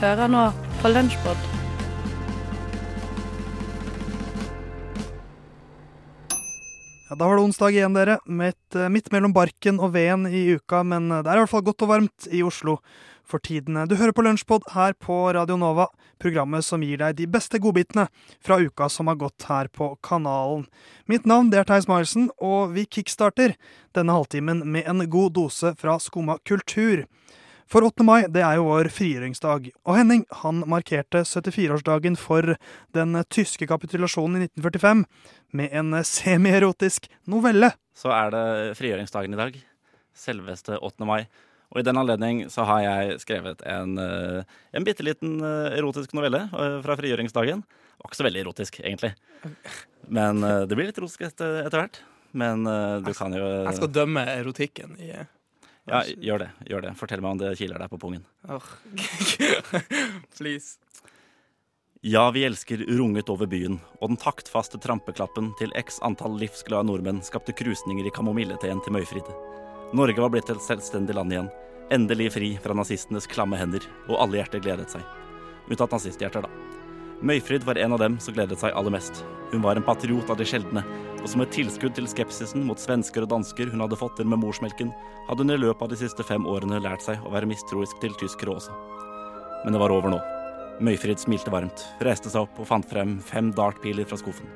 Hører nå på Lunsjpod. Ja, Da var det onsdag igjen, dere. Midt, eh, midt mellom barken og veden i uka, men eh, det er i hvert fall godt og varmt i Oslo for tiden. Du hører på Lunsjpod her på Radio Nova, programmet som gir deg de beste godbitene fra uka som har gått her på kanalen. Mitt navn det er Theis Maelsen, og vi kickstarter denne halvtimen med en god dose fra Skumma kultur. For 8. mai det er jo vår frigjøringsdag, og Henning han markerte 74-årsdagen for den tyske kapitulasjonen i 1945 med en semierotisk novelle. så er det frigjøringsdagen i dag. Selveste 8. mai. Og i den anledning så har jeg skrevet en, eh, en bitte liten eh, erotisk novelle eh, fra frigjøringsdagen. Det var ikke så veldig erotisk, egentlig. Men det blir litt erotisk etter, etter hvert. Men du kan jo Jeg skal dømme erotikken i Ja, gjør det. gjør det. Fortell meg om det kiler deg på pungen. Åh. Please. Ja, vi elsker runget over byen, og den taktfaste trampeklappen til x antall livsglade nordmenn skapte krusninger i kamomilleteen til Møyfrid. Norge var blitt et selvstendig land igjen, endelig fri fra nazistenes klamme hender, og alle hjerter gledet seg. Unntatt nazisthjerter, da. Møyfrid var en av dem som gledet seg aller mest. Hun var en patriot av de sjeldne, og som et tilskudd til skepsisen mot svensker og dansker hun hadde fått inn med morsmelken, hadde hun i løpet av de siste fem årene lært seg å være mistroisk til tyskere også. Men det var over nå. Møyfrid smilte varmt, reiste seg opp og fant frem fem dartpiler fra skuffen.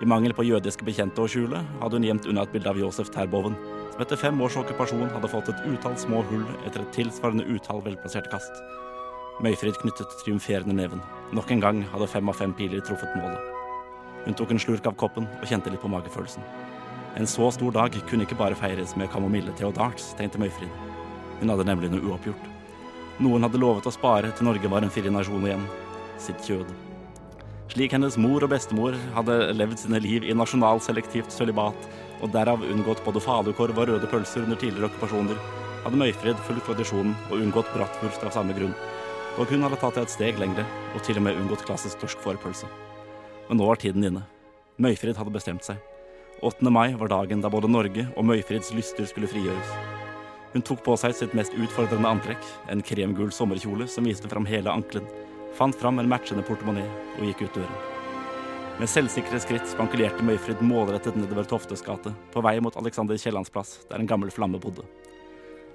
I mangel på jødiske bekjente å skjule, hadde hun gjemt unna et bilde av Josef Terboven, som etter fem års okkupasjon hadde fått et utall små hull etter et tilsvarende utall velplasserte kast. Møyfrid knyttet triumferende neven. Nok en gang hadde fem av fem piler truffet målet. Hun tok en slurk av koppen og kjente litt på magefølelsen. En så stor dag kunne ikke bare feires med kamomille-te og darts, tenkte Møyfrid. Hun hadde nemlig noe uoppgjort. Noen hadde lovet å spare til Norge var en fri nasjon igjen. Sitt kjød. Slik hennes mor og bestemor hadde levd sine liv i nasjonalselektivt sølibat, og derav unngått både falukorv og røde pølser under tidligere okkupasjoner, hadde Møyfrid fulgt tradisjonen og unngått bratwurst av samme grunn. Og hun hadde tatt det et steg lengre, og til og med unngått klassisk torsk fårpølse. Men nå var tiden inne. Møyfrid hadde bestemt seg. 8. mai var dagen da både Norge og Møyfrids lyster skulle frigjøres. Hun tok på seg sitt mest utfordrende antrekk, en kremgul sommerkjole som viste fram hele ankelen, fant fram en matchende portemonee og gikk ut døren. Med selvsikre skritt spankulerte Møyfrid målrettet nedover Toftes gate, på vei mot Alexander Kiellands plass, der en gammel flamme bodde.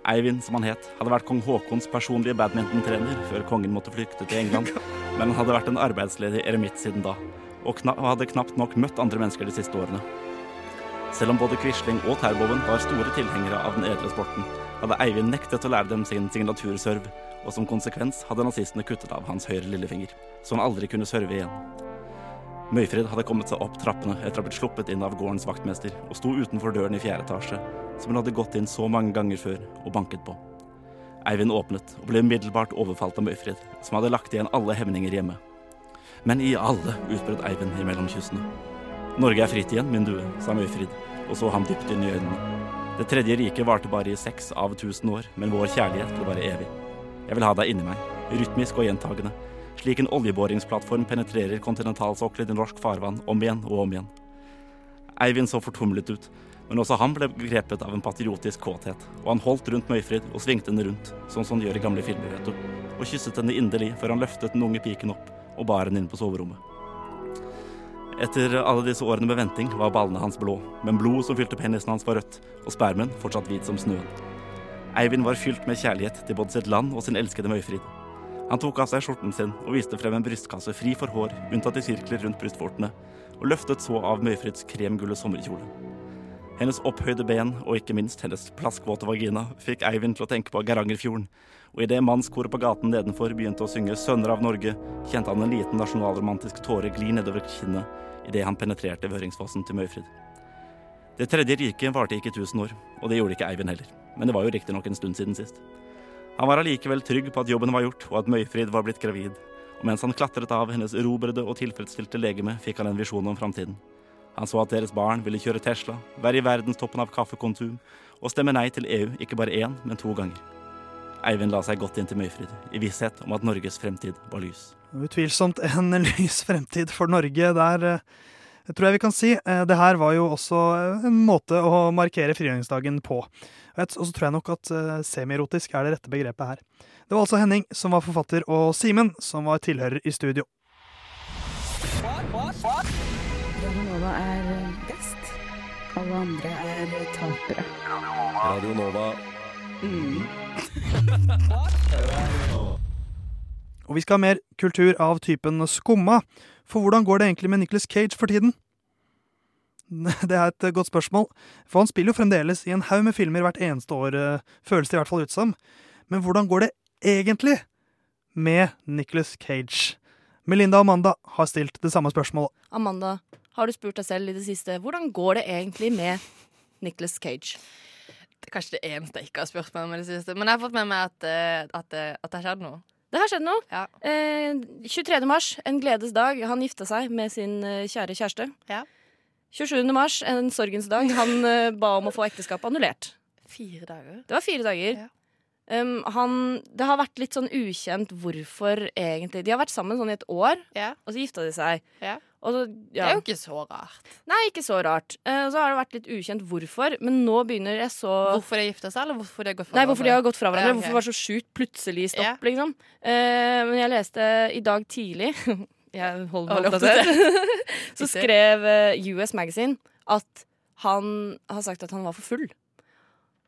Eivind, som han het, hadde vært kong Haakons personlige badmintontrener før kongen måtte flykte til England, men han hadde vært en arbeidsledig eremitt siden da, og, kna hadde knapt nok møtt andre mennesker de siste årene. Selv om både Quisling og Terboven var store tilhengere av den edle sporten, hadde Eivind nektet å lære dem sin signaturserv, og som konsekvens hadde nazistene kuttet av hans høyre lillefinger, så han aldri kunne serve igjen. Møyfrid hadde kommet seg opp trappene etter å ha blitt sluppet inn av gårdens vaktmester, og sto utenfor døren i fjerde etasje, som hun hadde gått inn så mange ganger før og banket på. Eivind åpnet og ble umiddelbart overfalt av Møyfrid, som hadde lagt igjen alle hemninger hjemme. Men i alle, utbrøt Eivind imellom kyssene. Norge er fritt igjen, min due, sa Møyfrid, og så ham dypt inn i øynene. Det tredje riket varte bare i seks av tusen år, men vår kjærlighet vil være evig. Jeg vil ha deg inni meg, rytmisk og gjentagende, slik en oljeboringsplattform penetrerer kontinentalsokkelen i norsk farvann om igjen og om igjen. Eivind så fortumlet ut, men også han ble grepet av en patriotisk kåthet, og han holdt rundt Møyfrid og svingte henne rundt, sånn som han gjør i gamle filmer, vet du, og kysset henne inderlig før han løftet den unge piken opp og bar henne inn på soverommet. Etter alle disse årene med venting var ballene hans blå, men blodet som fylte penisen hans var rødt, og spermen fortsatt hvit som snøen. Eivind var fylt med kjærlighet til både sitt land og sin elskede Møyfrid. Han tok av seg skjorten sin og viste frem en brystkasse fri for hår, unntatt i sirkler rundt brystvortene, og løftet så av Møyfrids kremgulle sommerkjole. Hennes opphøyde ben, og ikke minst hennes plaskvåte vagina, fikk Eivind til å tenke på Geirangerfjorden, og idet mannskoret på gaten nedenfor begynte å synge 'Sønner av Norge', kjente han en liten nasjonalromantisk tåre gli nedover kinnet idet han penetrerte Vøringsfossen til Møyfrid. Det tredje riket varte ikke tusen år, og det gjorde ikke Eivind heller, men det var jo riktignok en stund siden sist. Han var allikevel trygg på at jobben var gjort, og at Møyfrid var blitt gravid, og mens han klatret av hennes erobrede og tilfredsstilte legeme, fikk han en visjon om framtiden. Han så at deres barn ville kjøre Tesla, være i verdenstoppen av kaffekonsum og stemme nei til EU ikke bare én, men to ganger. Eivind la seg godt inn til Møyfrid, i visshet om at Norges fremtid var lys. Utvilsomt en lys fremtid for Norge der. eh, tror jeg vi kan si. Eh, Det her var jo også eh, en måte å markere frigjøringsdagen på. Og så tror jeg nok at semierotisk er det rette begrepet her. Det var altså Henning som var forfatter, og Simen som var tilhører i studio. Radio Nova er best. Alle andre er tapere. Radio Nova. Og vi skal ha mer kultur av typen skumma. For hvordan går det egentlig med Nicholas Cage for tiden? Det er et godt spørsmål, for han spiller jo fremdeles i en haug med filmer hvert eneste år, eh, føles det i hvert fall ut som. Men hvordan går det egentlig med Nicholas Cage? Melinda og Amanda har stilt det samme spørsmålet. Amanda, har du spurt deg selv i det siste hvordan går det egentlig med Nicholas Cage? Det er kanskje det eneste jeg ikke har spurt meg om i det siste. Men jeg har fått med meg at, eh, at, eh, at det har skjedd noe. Det har skjedd noe. Ja. Eh, 23. mars, en gledes dag. Han gifta seg med sin eh, kjære kjæreste. Ja. 27. mars, en sorgens dag. Han eh, ba om å få ekteskapet annullert. Fire dager. Det var fire dager. Ja. Um, han, det har vært litt sånn ukjent hvorfor egentlig De har vært sammen sånn i et år, og så gifta de seg. Ja. Og så, Det er jo ikke så rart. Nei, ikke så rart. Eh, så har det vært litt ukjent hvorfor, men nå begynner jeg så Hvorfor de gifta seg, eller hvorfor de har gått fra Nei, hvorfor de har gått fra hverandre. Ja, okay. Hvorfor det var så sjukt plutselig stopp, yeah. liksom. Eh, men jeg leste i dag tidlig Jeg holder meg oppdatert. så skrev eh, US Magazine at han har sagt at han var for full.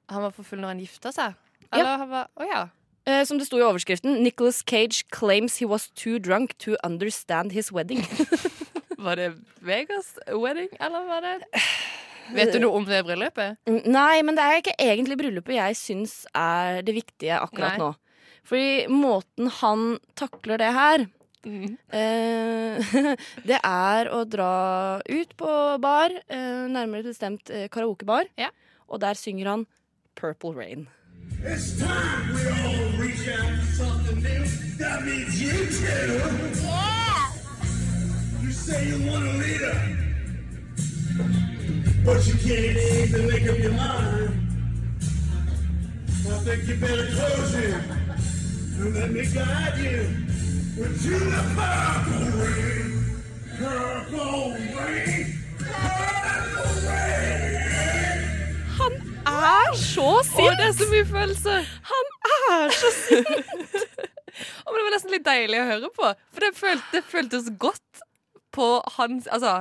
Han var for full når han gifta seg? Ja. Han var Å ja. Eh, som det sto i overskriften, Nicholas Cage claims he was too drunk to understand his wedding. Var det Vegas wedding, eller var det Vet du noe om det bryllupet? Mm, Nei, men det er ikke egentlig bryllupet jeg syns er det viktige akkurat Nei. nå. Fordi måten han takler det her Mm. eh, Det er å dra ut på bar, eh, nærmere bestemt eh, karaokebar, Ja. og der synger han Purple Rain. It's time we all reach out for something new. That means you too. Yeah. You say you want a leader, but you can't seem to make up your mind. I think you better close it and let me guide you into the purple rain. Purple rain. Purple rain. Er så Å, det er så mye følelser! Han er så sint! Å, men det var nesten litt deilig å høre på. For det, følte, det føltes godt på hans Altså,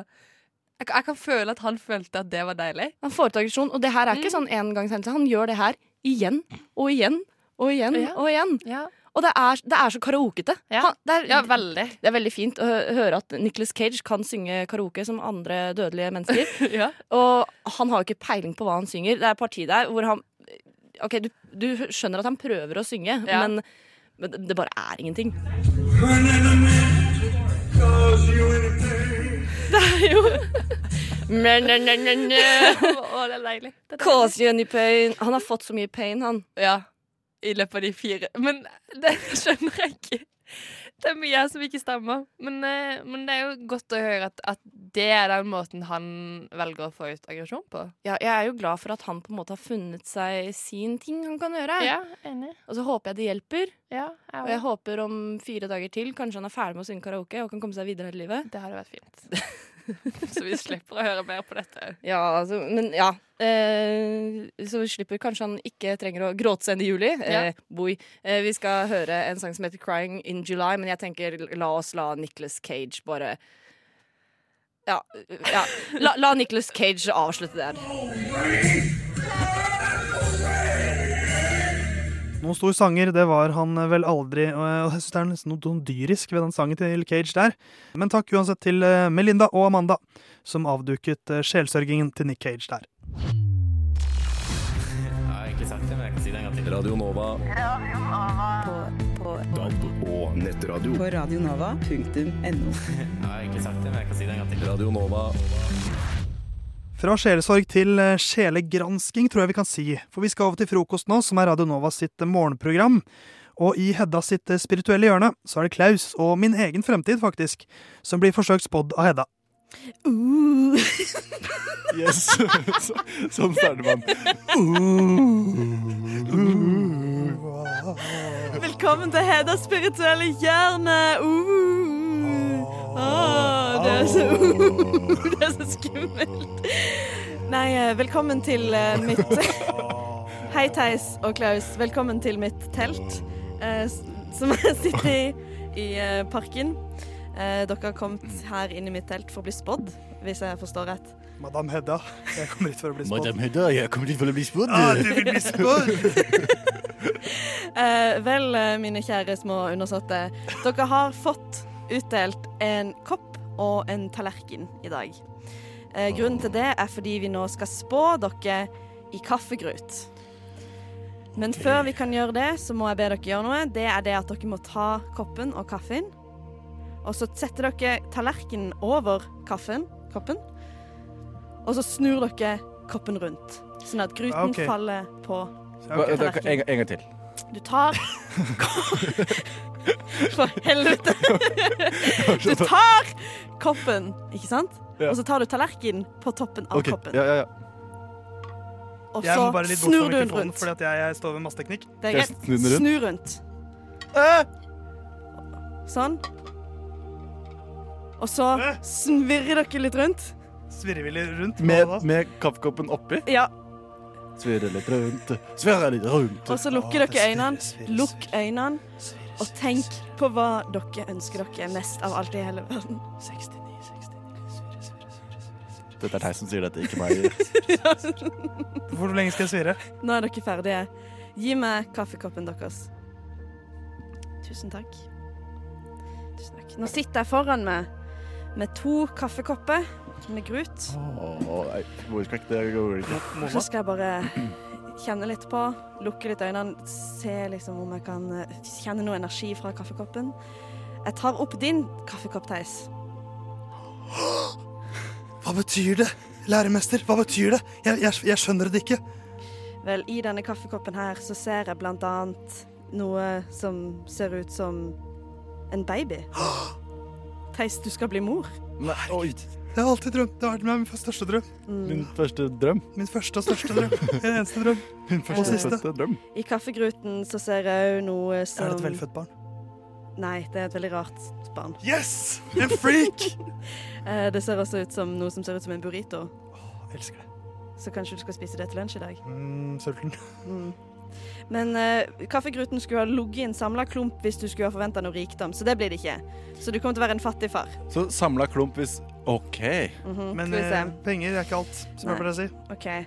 jeg, jeg kan føle at han følte at det var deilig. Han får ut aggresjon, og det her er ikke sånn engangshendelse. Han gjør det her igjen og igjen og igjen Ja. og igjen. Ja, Og det er, det er så karaokete. Ja. Han, det, er, ja veldig. det er veldig fint å høre at Nicholas Cage kan synge karaoke som andre dødelige mennesker. Ja. og han har jo ikke peiling på hva han synger. Det er et parti der hvor han OK, du, du skjønner at han prøver å synge, Ja. men, men det- det bare er ingenting. Calls you anything. Men, men, men, men, men. Å, det er deilig. Det er deilig. Cause you any pain. Han har fått så mye pain, han. Ja. I løpet av de fire. Men det skjønner jeg ikke. Det er mye som ikke stemmer. Men, eh, men det er jo godt å høre at, at det er den måten han velger å få ut aggresjon på. Ja, jeg er jo glad for at han på en måte har funnet seg sin ting han kan gjøre. Ja, enig. Og så håper jeg det hjelper. Ja, Og jeg håper om fire dager til kanskje han er ferdig med å synge karaoke og kan komme seg videre i livet. Det hadde vært fint. Så vi slipper å høre mer på dette. Ja, altså, men ja. Eh, så vi slipper kanskje han ikke trenger å gråte seg inn i juli. Eh, boy. Eh, vi skal høre en sang som heter 'Crying in July', men jeg tenker la oss la Nicholas Cage bare Ja. ja. La, la Nicholas Cage avslutte der. Noen stor sanger, det var han vel aldri. Og jeg synes det er nesten noe dyrisk ved den sangen til Cage der. Men takk uansett til eh, Melinda og Amanda, som avduket eh, sjelsørgingen til Nick Cage der. Radio Nova. På, på, DAB og nettradio. på radionova.no. Radio Nova. Fra sjelesorg til eh, sjelegransking, tror jeg vi kan si. For vi skal over til frokost nå, som er Radio Nova sitt eh, morgenprogram. Og i Hedda sitt eh, spirituelle hjørne så er det Klaus, og min egen fremtid faktisk, som blir forsøkt spådd av Hedda. Uh. Yes. Så, sånn starter man. Uh. Velkommen til Hedas spirituelle hjørne. Uh. Ah, Det er så, det er så skummelt. Nei, eh, velkommen til eh, mitt Hei, Theis og Klaus. Velkommen til mitt telt, eh, som jeg sitter i i eh, parken. Eh, dere har kommet her inn i mitt telt for å bli spådd, hvis jeg forstår rett. Madam Hedda, jeg kommer hit for å bli spådd. Madam Hedda, jeg kommer hit for å bli spådd. Ah, du vil bli spådd! Eh, vel, mine kjære små undersåtte. Dere har fått utdelt en kopp og en tallerken i dag. Eh, grunnen til det er fordi vi nå skal spå dere i kaffegrut. Men før vi kan gjøre det, så må jeg be dere gjøre noe. Det er det at dere må ta koppen og kaffen. Og så setter dere tallerkenen over kaffen, koppen. Og så snur dere koppen rundt, sånn at gruten okay. faller på Hva- En, en gang til. Du tar For helvete! Du tar koppen, ikke sant? Ja. Og så tar du tallerkenen på toppen av okay. koppen. Ja, ja, ja. Og så snur du den rundt. fordi at jeg, jeg står ved masseteknikk. Det er greit. snu rundt? Rundt. Sånn. Og så svirrer dere litt rundt. Svirrer vi litt rundt? Med, med kaffekoppen oppi. Ja. Svirre litt rundt, svirre litt rundt. Og så lukker dere øynene. Lukk øynene. Og tenk på hva dere ønsker dere mest av alt i hele verden. Dette er deg som sier dette, ikke meg. Hvor lenge skal jeg svire? Nå er dere ferdige. Gi meg kaffekoppen deres. Tusen takk. Tusen takk. Nå sitter jeg foran meg med to kaffekopper med grut. Oh, nei, hvor skal ikke det gå? Og så skal jeg bare kjenne litt på, lukke litt øynene, se liksom om jeg kan eh, kjenne noe energi fra kaffekoppen. Jeg tar opp din kaffekopp, Theis. Hva betyr det? Læremester, hva betyr det? Jeg, jeg, jeg skjønner det ikke. Vel, i denne kaffekoppen her så ser jeg blant annet noe som ser ut som en baby. Theis, du skal bli mor. Nei, oi. Jeg har alltid drømt. Det har vært min største drøm. Min første drøm. Min første og største drøm. Min eneste drøm. Min Og første siste. fødte drøm. I kaffegruten så ser jeg òg noe som Er det et velfødt barn? Nei, det er et veldig rart barn. Yes! En freak! Eh, det ser også ut som noe som ser ut som en burrito. Elsker det. Så kanskje du skal spise det til lunsj i dag. Mm, sulten. Mm. Men uh, kaffegruten skulle ha ligget i en samla klump hvis du skulle ha forventa noe rikdom, så det blir det ikke. Så du kommer til å være en fattig far. Så samla klump hvis OK. Mhm, Men skal vi eh, penger er ikke alt, som jeg pleier å si. Okay.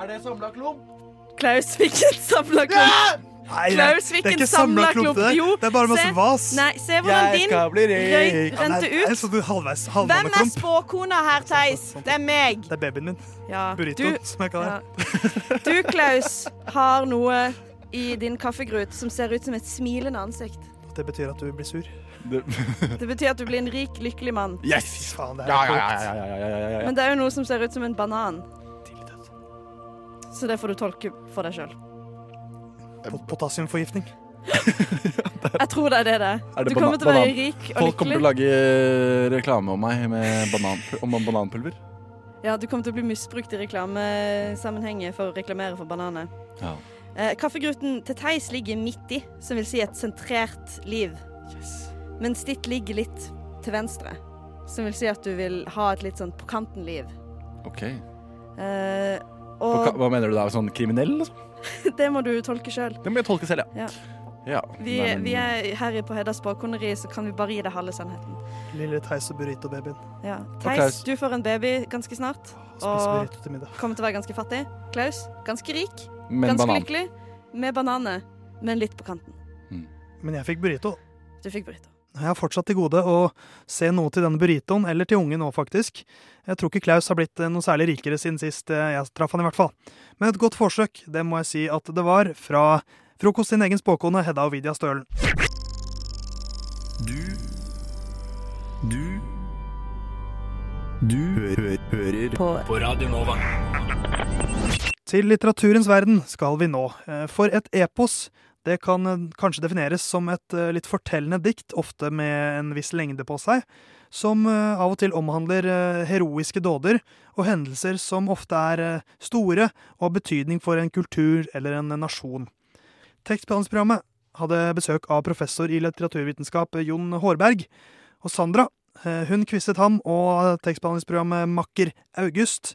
Er det samla klump? Klaus fikk en samla klump. Nei, det, Klaus det fikk er en ikke samla klump. Jo, Det er bare masse se. vas. Nei, se hvordan din bli rik. Ja, nei, ut. sånn halvveis, Hvem er spåkona her, Theis? Det er meg. Det er babyen min. Ja, Burrito, du, som jeg kaller det. ja. du, Klaus, har noe i din kaffegrut som ser ut som et smilende ansikt. Det betyr at du blir sur. Det, Det betyr at du blir en rik, lykkelig mann. yes! Faen, det er Ja, ja, ja, ja, ja, ja, ja, ja. Men det er jo noe som ser ut som en banan. Så det får du tolke for deg sjøl. Pot- Potassiumforgiftning. Jeg tror det er det det er. Du kommer til å være rik og lykkelig. Folk kommer til å lage reklame om meg med banan, om bananpulver. Ja, du kommer til å bli misbrukt i reklamesammenhenger for å reklamere for bananer. Ja. Eh, kaffegruten til Theis ligger midt i, som vil si et sentrert liv. Mens ditt ligger litt til venstre, som vil si at du vil ha et litt sånn på kanten-liv. OK. Eh, Hva, og hva mener du da? Sånn kriminell? Liksom? det må du tolke sjøl. Det må jeg tolke selv, ja. Ja. ja. Vi, nei, men- vi er her på Hedda spåkoneri, så kan vi bare gi deg halve sannheten. Lille Theis og burrito-babyen. Ja. Klaus. Theis, du får en baby ganske snart. Spise Og burrito til middag. kommer til å være ganske fattig. Klaus, ganske rik. Men ganske banan. lykkelig. Med bananer, men litt på kanten. Men jeg fikk burrito. Du fikk burrito. Jeg har fortsatt til gode å se noe til denne burritoen, eller til ungen nå, faktisk. Jeg tror ikke Klaus har blitt eh, noe særlig rikere siden sist eh, jeg traff han, i hvert fall. Men et godt forsøk, det må jeg si at det var, fra Frokost sin egen spåkone Hedda Ovidia Stølen. Du Du Du hø hø hører På på Radio Nova. Til litteraturens verden skal vi nå. Eh, For et epos det kan eh, kanskje defineres som et eh, litt fortellende dikt, ofte med en viss lengde på seg, som eh, av og til omhandler heroiske dåder og hendelser som ofte er store og har betydning for en kultur eller en nasjon. Tekstbehandlingsprogrammet hadde besøk av professor i litteraturvitenskap Jon Hårberg, Og Sandra hun quizet ham og tekstbehandlingsprogrammet Makker August.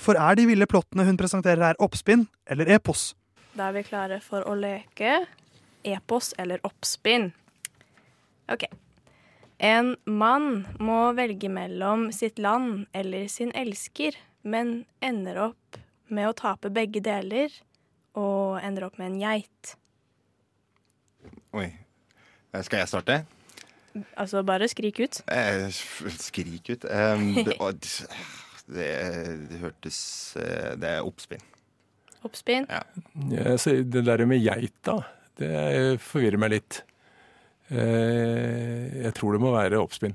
For er de ville plottene hun presenterer her oppspinn eller epos? Da er vi klare for å leke epos eller oppspinn. OK. En mann må velge mellom sitt land eller sin elsker, men ender opp med å tape begge deler og ender opp med en geit. Oi. Skal jeg starte? Altså, bare skrik ut. Eh, skrik ut. Um, det, det, det hørtes eh, Det er oppspinn. Oppspinn. Ja. Ja, så det der med geita, det forvirrer meg litt. Eh, Jeg tror det må være oppspinn.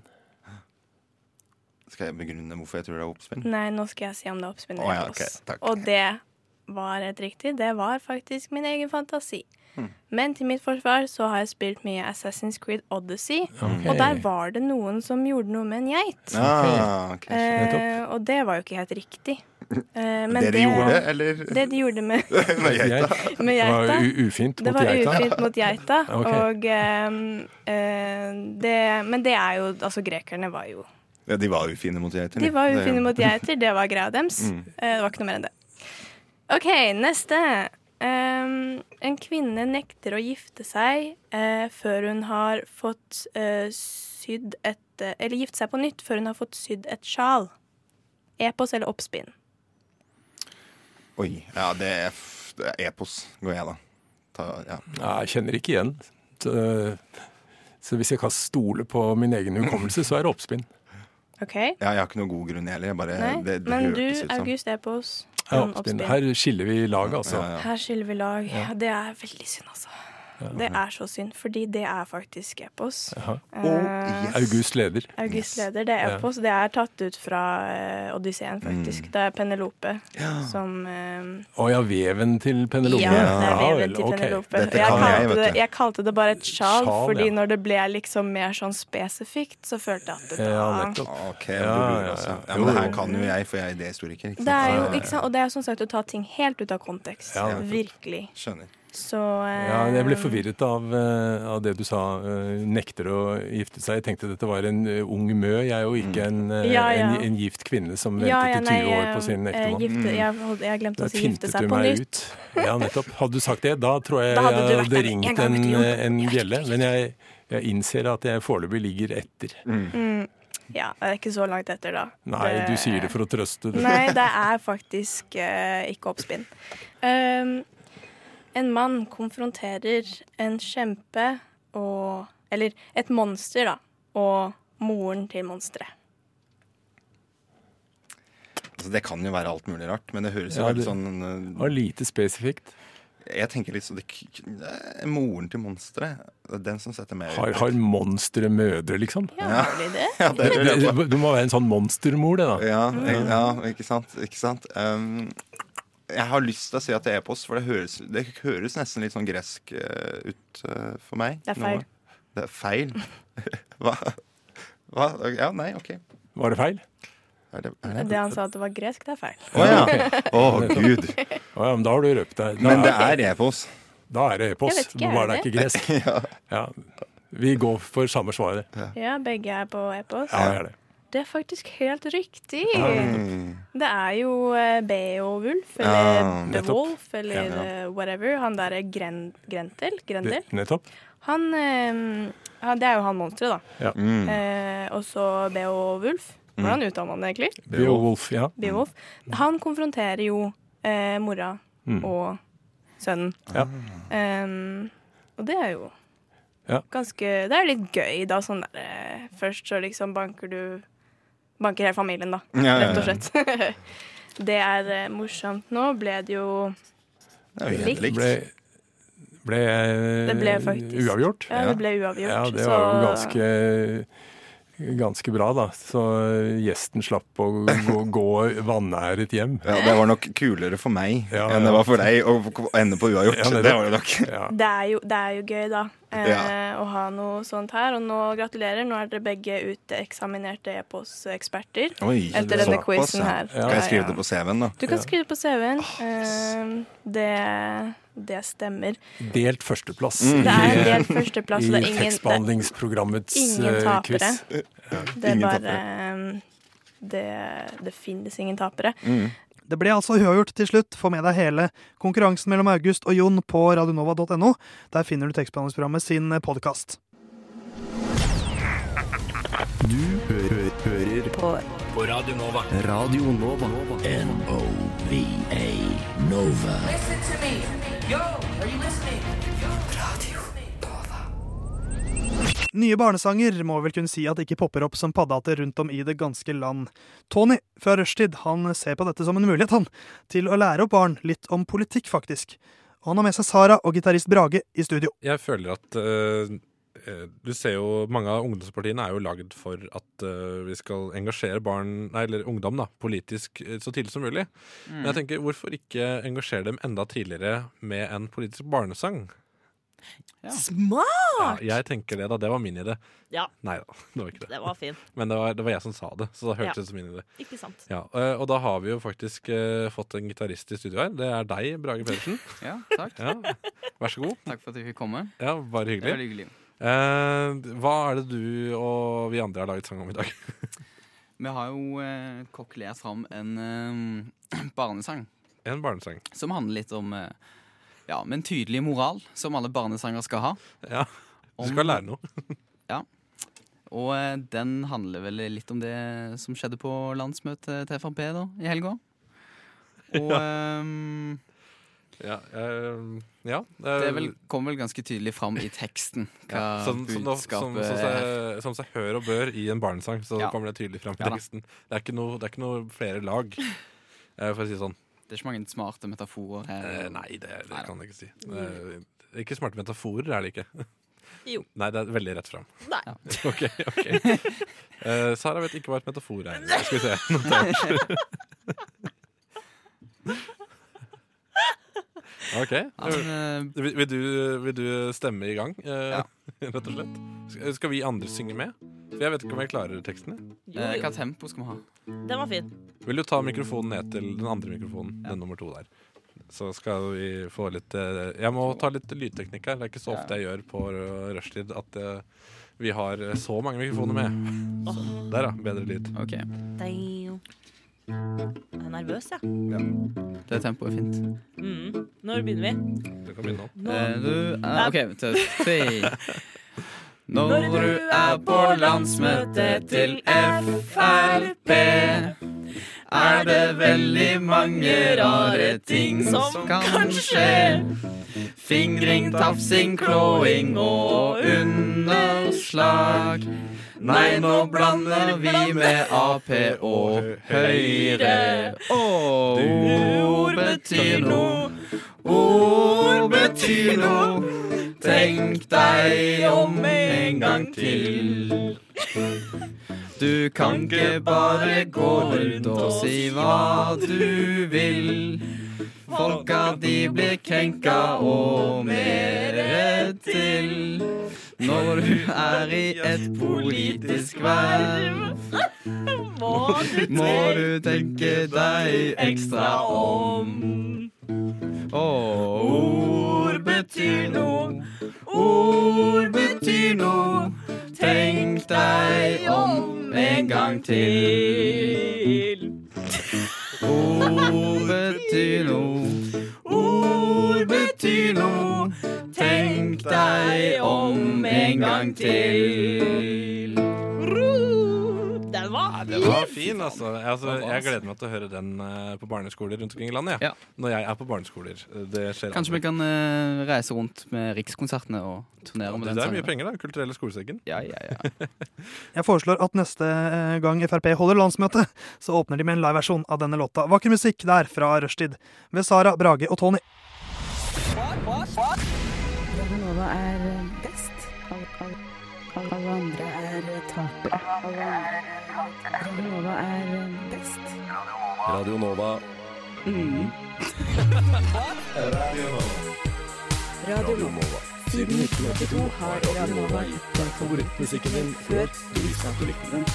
Skal jeg begrunne hvorfor jeg tror det er oppspinn? Nei, nå skal jeg si om det er oppspinn Oh, ja, okay. Og det var helt riktig. Det var faktisk min egen fantasi. Hmm. Men til mitt forsvar så har jeg spilt mye Assassin's Creed Odyssey, Okay. og der var det noen som gjorde noe med en geit. Ah, okay. eh, og det var jo ikke helt riktig. Eh, men Det de gjorde, eller? Det de gjorde med, Med geita? med Det var geita. u- ufint Det mot var geita. ufint mot geita. okay. Og ehm, eh, det Men det er jo Altså, grekerne var jo Ja, de var ufine mot geiter. De var ufine mot geiter, det var greia deres. Mm. Eh, Det var ikke noe mer enn det. OK, neste. Um, en kvinne nekter å gifte seg uh, før hun har fått uh, sydd et eh, Eller gifte seg på nytt før hun har fått sydd et sjal. Epos eller oppspinn. Oi. Ja, det er, f- det er epos, går jeg da. Ta, ja. Ja, jeg kjenner ikke igjen. Så, så hvis jeg kan stole på min egen hukommelse, så er det oppspinn. OK? Ja, jeg har ikke noen god grunn heller. Jeg bare, Nei, det, det men du, August Epos. Ja, oppspinn. oppspinn. Her skiller vi lag, altså. Her skiller vi lag. Ja. Det er veldig synd, altså. Det er så synd, fordi det er faktisk epos. Og yes. August leder. August leder, det er epos. Det er tatt ut fra uh, Odysseen, faktisk. Mm. Det er Penelope som eh, Å ja, veven til Penelope. Ja, det er veven til. Penelope. Jeg, kalte det, jeg kalte det bare et sjal, Sjal, fordi ja. når det ble liksom mer sånn spesifikt, så følte jeg at det Ja, nettopp. Ok, Ja, ja, ja. ja, men det her kan jo jeg, for jeg er idéhistoriker. det er jo, ikke sant? Og det er jo som sagt å ta ting helt ut av kontekst. Ja. Virkelig. Skjønner. Så eh, Ja, jeg ble forvirret av, eh, av det du sa. eh, nekter å gifte seg. Jeg tenkte dette var en eh, ung mø, jeg, og ikke en, eh, Ja, ja. en, en gift kvinne som ventet ja, ja, i 20 år på sin eh, ektemann. gifte- jeg, jeg glemte Da å si gifte seg på nytt. ut. Ja, nettopp. Hadde du sagt det, da tror jeg Da hadde jeg hadde ringt en, en bjelle. Men jeg, jeg innser at jeg foreløpig ligger etter. Mm. Ja, det er ikke så langt etter, da. Nei, du sier det for å trøste. Det. Nei, det er faktisk uh, ikke oppspinn. Um, en mann konfronterer en kjempe og Eller et monster, da. Og moren til monsteret. Altså, det kan jo være alt mulig rart, men det høres jo Ja, veldig sånn eh, var lite spesifikt. Jeg tenker litt sånn det, det Moren til monsteret. Er Den som setter meg Har, har monstre mødre, liksom? Ja, har de det? Ja, det Du. Det, det må være en sånn monstermor, det, da. Ja, ja ikke sant. Ikke sant? Um, jeg har lyst til å si at det er e-post, for det høres, det høres nesten litt sånn gresk uh, ut uh, for meg. Det er feil. Nå. Det er feil? Hva? Hva? Ja, nei, OK. Var det feil? Er det, er det? Det han sa at det var gresk, det er feil. Å ja. Å, gud. Oh, ja, men da har du røpt deg. Da Men det er e-post. Da er det e-post. Nå er Var det ikke gresk? ja. Vi går for samme svaret. Ja, Ja, begge er på e-post. Ja, det er det. Det er faktisk helt riktig. Mm. Det er jo Beowulf, Beowulf, Ja, The. Wolf, eller Ja. ja. whatever. Han derre Gren Grentel. Grendel. Det- Nettopp. Han, eh, Det er jo han monsteret, da. Ja. Mm. Eh, og så Beowulf. Hvordan uttaler man det egentlig? Beowulf, ja. Beowulf. Han konfronterer jo eh, mora Mm. og sønnen. Ja. Um, og det er jo Ja. ganske Det er litt gøy, da. Sånn der, eh, først så liksom banker du Banker hele familien, da. Ja, ja, ja. Rett og slett. det er eh, morsomt. Nå ble det jo Det er jo helt likt. likt. Ble, ble, Det ble faktisk uavgjort? Ja, det ble uavgjort. Ja, det var jo ganske Ganske bra, da. Så gjesten slapp å gå, gå vanæret hjem. Ja, det var nok kulere for meg Ja, enn det var for deg å ende på uavgjort. Ja, det, det var det nok. Ja. det, er jo, det er jo gøy, da. eh, Ja. å ha noe sånt her. Og nå gratulerer, nå er dere begge uteksaminerte e-posteksperter. Oi, etter denne quizen ja. her. Kan jeg skrive det på CV-en, da? Du kan skrive det på CV-en. Eh, det, det stemmer. Delt førsteplass Mm. Det er delt førsteplass, i tekstbehandlingsprogrammets quiz. ingen eh, tapere. Det er bare eh, det, det finnes ingen tapere. Det ble altså uavgjort til slutt. Få med deg hele konkurransen mellom August og Jon på radionova.no. Der finner du tekstbehandlingsprogrammet sin podkast. Du hø hø hører På på Radio Nova. Radio Nova. N-O-V-A Nova. Listen to me. Yo, are you listening? Nye barnesanger må vel kunne si at det ikke popper opp som paddehatter rundt om i det ganske land. Tony fra Rushtid han ser på dette som en mulighet han, til å lære opp barn litt om politikk, faktisk. Og han har med seg Sara og gitarist Brage i studio. Jeg føler at eh, Du ser jo mange av ungdomspartiene er jo lagd for at uh, vi skal engasjere barn, nei, eller ungdom da, politisk eh, så tidlig som mulig. Mm. Men jeg tenker, hvorfor ikke engasjere dem enda tidligere med en politisk barnesang? Ja, Smart! jeg tenker det, da. Det var min idé. Ja. Nei da, det var ikke det. Det var fin. Men det var, det var jeg som sa det, så da hørtes Ja. ut som min idé. Ikke sant. Ja, eh, og da har vi jo faktisk uh, fått en gitarist i studio her. Det er deg, Brage Pedersen. Ja, takk. Ja. Vær så god. Takk for at du fikk komme. Ja, bare hyggelig. Det var hyggelig. Eh, hva er det du og vi andre har laget sang om i dag? Vi har jo eh, kokkelert fram en eh, barnesang. En barnesang. Som handler litt om eh, ja, med en tydelig moral, som alle barnesanger skal ha. Ja, du skal lære noe. ja. Og eh, den handler vel litt om det som skjedde på landsmøtet til Frp da, i helga. Og Ja. ehm, Ja, eh, ja det er vel, kommer vel ganske tydelig fram i teksten hva Ja, som, som, som, som, budskapet som, er. som seg hør og bør i en barnesang, så Ja. kommer det tydelig fram i Ja teksten. Det er ikke noe, det er ikke noe flere lag, eh, for å si det sånn. Det er ikke mange smarte metaforer her. Eh, nei, det, det kan jeg ikke si. Eh, ikke smarte metaforer er det ikke. Jo. Nei, det er veldig rett fram. Nei. Ja. OK. ok Eh, Sara vet ikke hva et metafor er. Skal vi se. Notert. OK. Vil, vil, du, vil du stemme i gang, ja. rett og slett? Skal- Skal vi andre synge med? For Jeg vet ikke om jeg klarer teksten. jeg. Eh, hva tempo skal vi ha? Den var fin. Vil du ta mikrofonen ned til den andre mikrofonen? Den nummer to der. Så skal vi få litt eh, Jeg må ta litt lydteknikk her. Det er ikke så ofte jeg gjør på eh, rushtid at eh, vi har eh, så mange mikrofoner med. Så, der, ja. Bedre lyd. Ok. Jeg er nervøs, jeg. Det tempoet er fint. Mm. Når begynner vi? Du kan begynne nå. Nå. Eh, du, eh, OK, tre. Når Når du er på landsmøtet til Frp, er det veldig mange rare ting som kan skje. Fingring, tafsing, klåing og underslag. Nei, nå blander vi med Ap og Høyre. Og ord betyr noe. Ord betyr noe. Tenk deg om en gang til. Du kan ikke bare gå rundt og si hva du vil. Folka de blir krenka og mere til. Når du er i et politisk verv, må du tenke deg ekstra om. Oh. ord betyr noe. Ord betyr noe. Tenk deg om en gang til. Ord betyr noe. Ord betyr noe. Tenk deg om en gang til. Den var Ja, det var fin, altså. altså. Jeg gleder meg til å høre den eh, på barneskoler rundt omkring i landet. Ja. Når jeg er på barneskoler. Det skjer Kanskje vi kan uh, reise rundt med Rikskonsertene og turnere med Det den er mye penger, da. Kulturelle skolesekken. Ja, ja, ja. Jeg foreslår at neste eh, gang Frp holder landsmøte, så åpner de med en liveversjon av denne låta. Vakker musikk der fra rushtid ved Sara, Brage og Tony. Radio Nova er best. Alle, alle, alle, alle andre er tapere. Radio Nova er best. Radio Nova. Radio Nova. Siden 1982 har Radio Nova gitt deg favorittmusikken din før du visste at du likte den.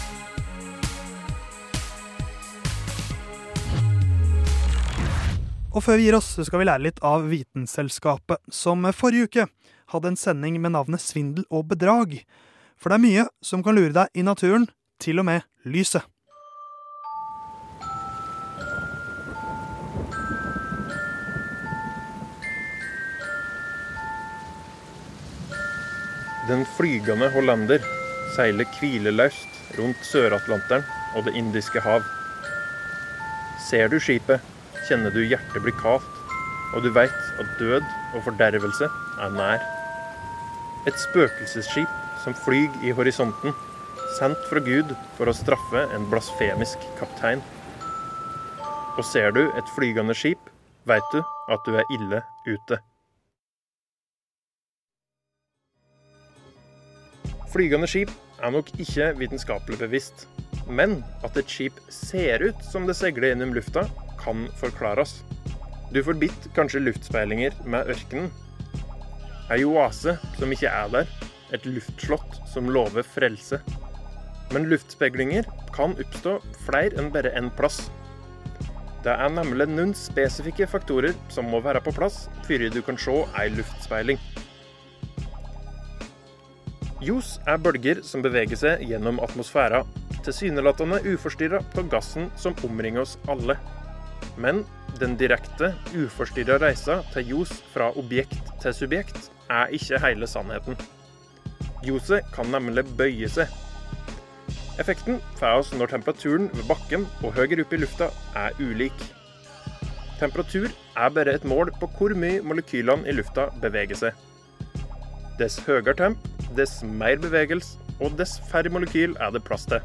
Og før vi gir oss, så skal vi lære litt av Vitenselskapet, som forrige uke hadde en sending med navnet Svindel og bedrag. For det er mye som kan lure deg i naturen, til og med lyset. Den flygende hollander seiler hvileløst rundt Sør-Atlanteren og Det indiske hav. Ser du skipet, kjenner du hjertet bli kaldt, og du veit at død og fordervelse er nær. Et spøkelsesskip som flyg i horisonten, sendt fra Gud for å straffe en blasfemisk kaptein. Og ser du et flygende skip, veit du at du er ille ute. Flygende skip er nok ikke vitenskapelig bevisst, men at et skip ser ut som det seiler gjennom lufta, kan forklares. Du forbitt kanskje luftspeilinger med ørkenen. Ei oase som ikke er der, et luftslott som lover frelse. Men luftspeglinger kan oppstå flere enn bare én plass. Det er nemlig noen spesifikke faktorer som må være på plass før du kan se ei luftspeiling. Ljos er bølger som beveger seg gjennom atmosfæra, tilsynelatende uforstyrra av gassen som omringer oss alle. Men den direkte, uforstyrra reisa til ljos fra objekt til subjekt er ikke hele sannheten. Ljoset kan nemlig bøye seg. Effekten får oss når temperaturen ved bakken og høyere opp i lufta er ulik. Temperatur er bare et mål på hvor mye molekylene i lufta beveger seg. Dess høyere temp, dess mer bevegelse, og dess færre molekyl er det plass til.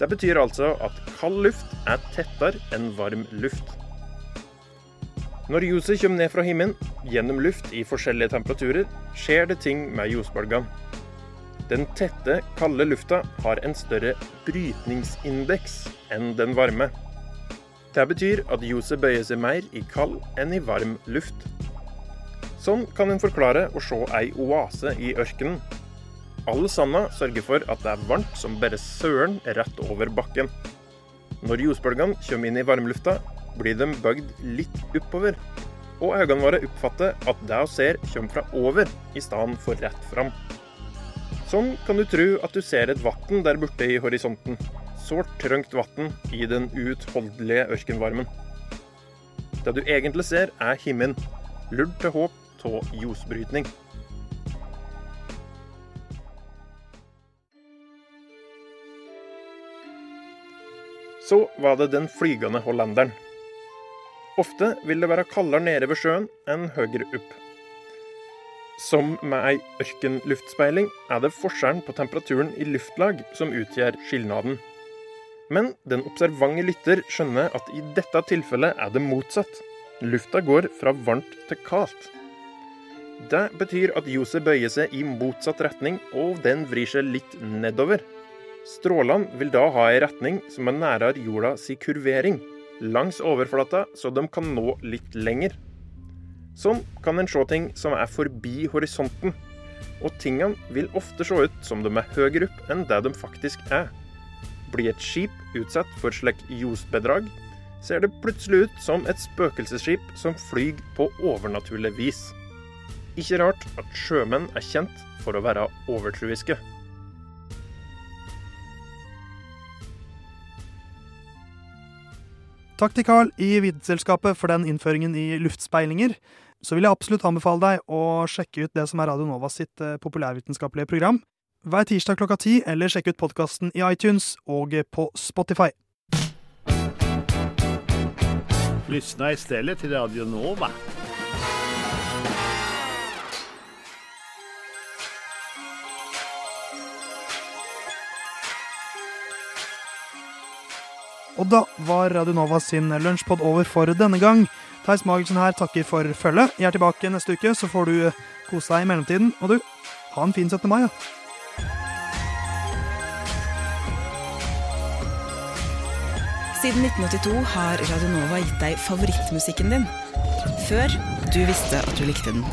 Det betyr altså at kald luft er tettere enn varm luft. Når ljuset kommer ned fra himmelen, gjennom luft i forskjellige temperaturer, skjer det ting med ljosbølgene. Den tette, kalde lufta har en større brytningsindeks enn den varme. Det betyr at ljuset bøyer seg mer i kald enn i varm luft. Sånn kan en forklare å se ei oase i ørkenen. All sanda sørger for at det er varmt som bare søren rett over bakken. Når ljosbølgene kommer inn i varmlufta, blir de bøgd litt oppover. Og øynene våre oppfatter at det vi ser, kommer fra over i stedet for rett fram. Sånn kan du tro at du ser et vann der borte i horisonten. Sårt trangt vann i den uutholdelige ørkenvarmen. Det du egentlig ser, er himmelen, lurt til håp av ljosbrytning. Så var det den flygende hollenderen. Ofte vil det være kaldere nede ved sjøen enn høyere opp. Som med ei ørkenluftspeiling er det forskjellen på temperaturen i luftlag som utgjør skilnaden. Men den observante lytter skjønner at i dette tilfellet er det motsatt. Lufta går fra varmt til kaldt. Det betyr at ljoset bøyer seg i motsatt retning, og den vrir seg litt nedover. Strålene vil da ha en retning som er nærere jorda si kurvering, langs overflata, så de kan nå litt lenger. Sånn kan en se ting som er forbi horisonten, og tingene vil ofte se ut som de er høyere opp enn det de faktisk er. Blir et skip utsatt for slik ljosbedrag, ser det plutselig ut som et spøkelsesskip som flyr på overnaturlig vis. Ikke rart at sjømenn er kjent for å være overtruiske. Takk til Carl i Vitenselskapet for den innføringen i luftspeilinger. Så vil jeg absolutt anbefale deg å sjekke ut det som er Radio Nova sitt eh, populærvitenskapelige program. Hver tirsdag klokka ti, eller sjekk ut podkasten i iTunes og på Spotify. Lyssna istället till Radio Nova. Og da var Radio Nova sin lunsjpod over for denne gang. Theis Magelsen her takker for følget. Jeg er tilbake neste uke, så får du kose deg i mellomtiden. Og du, ha en fin 17. mai, da. Siden 1982 har Radio Nova gitt deg favorittmusikken din. Før du visste at du likte den.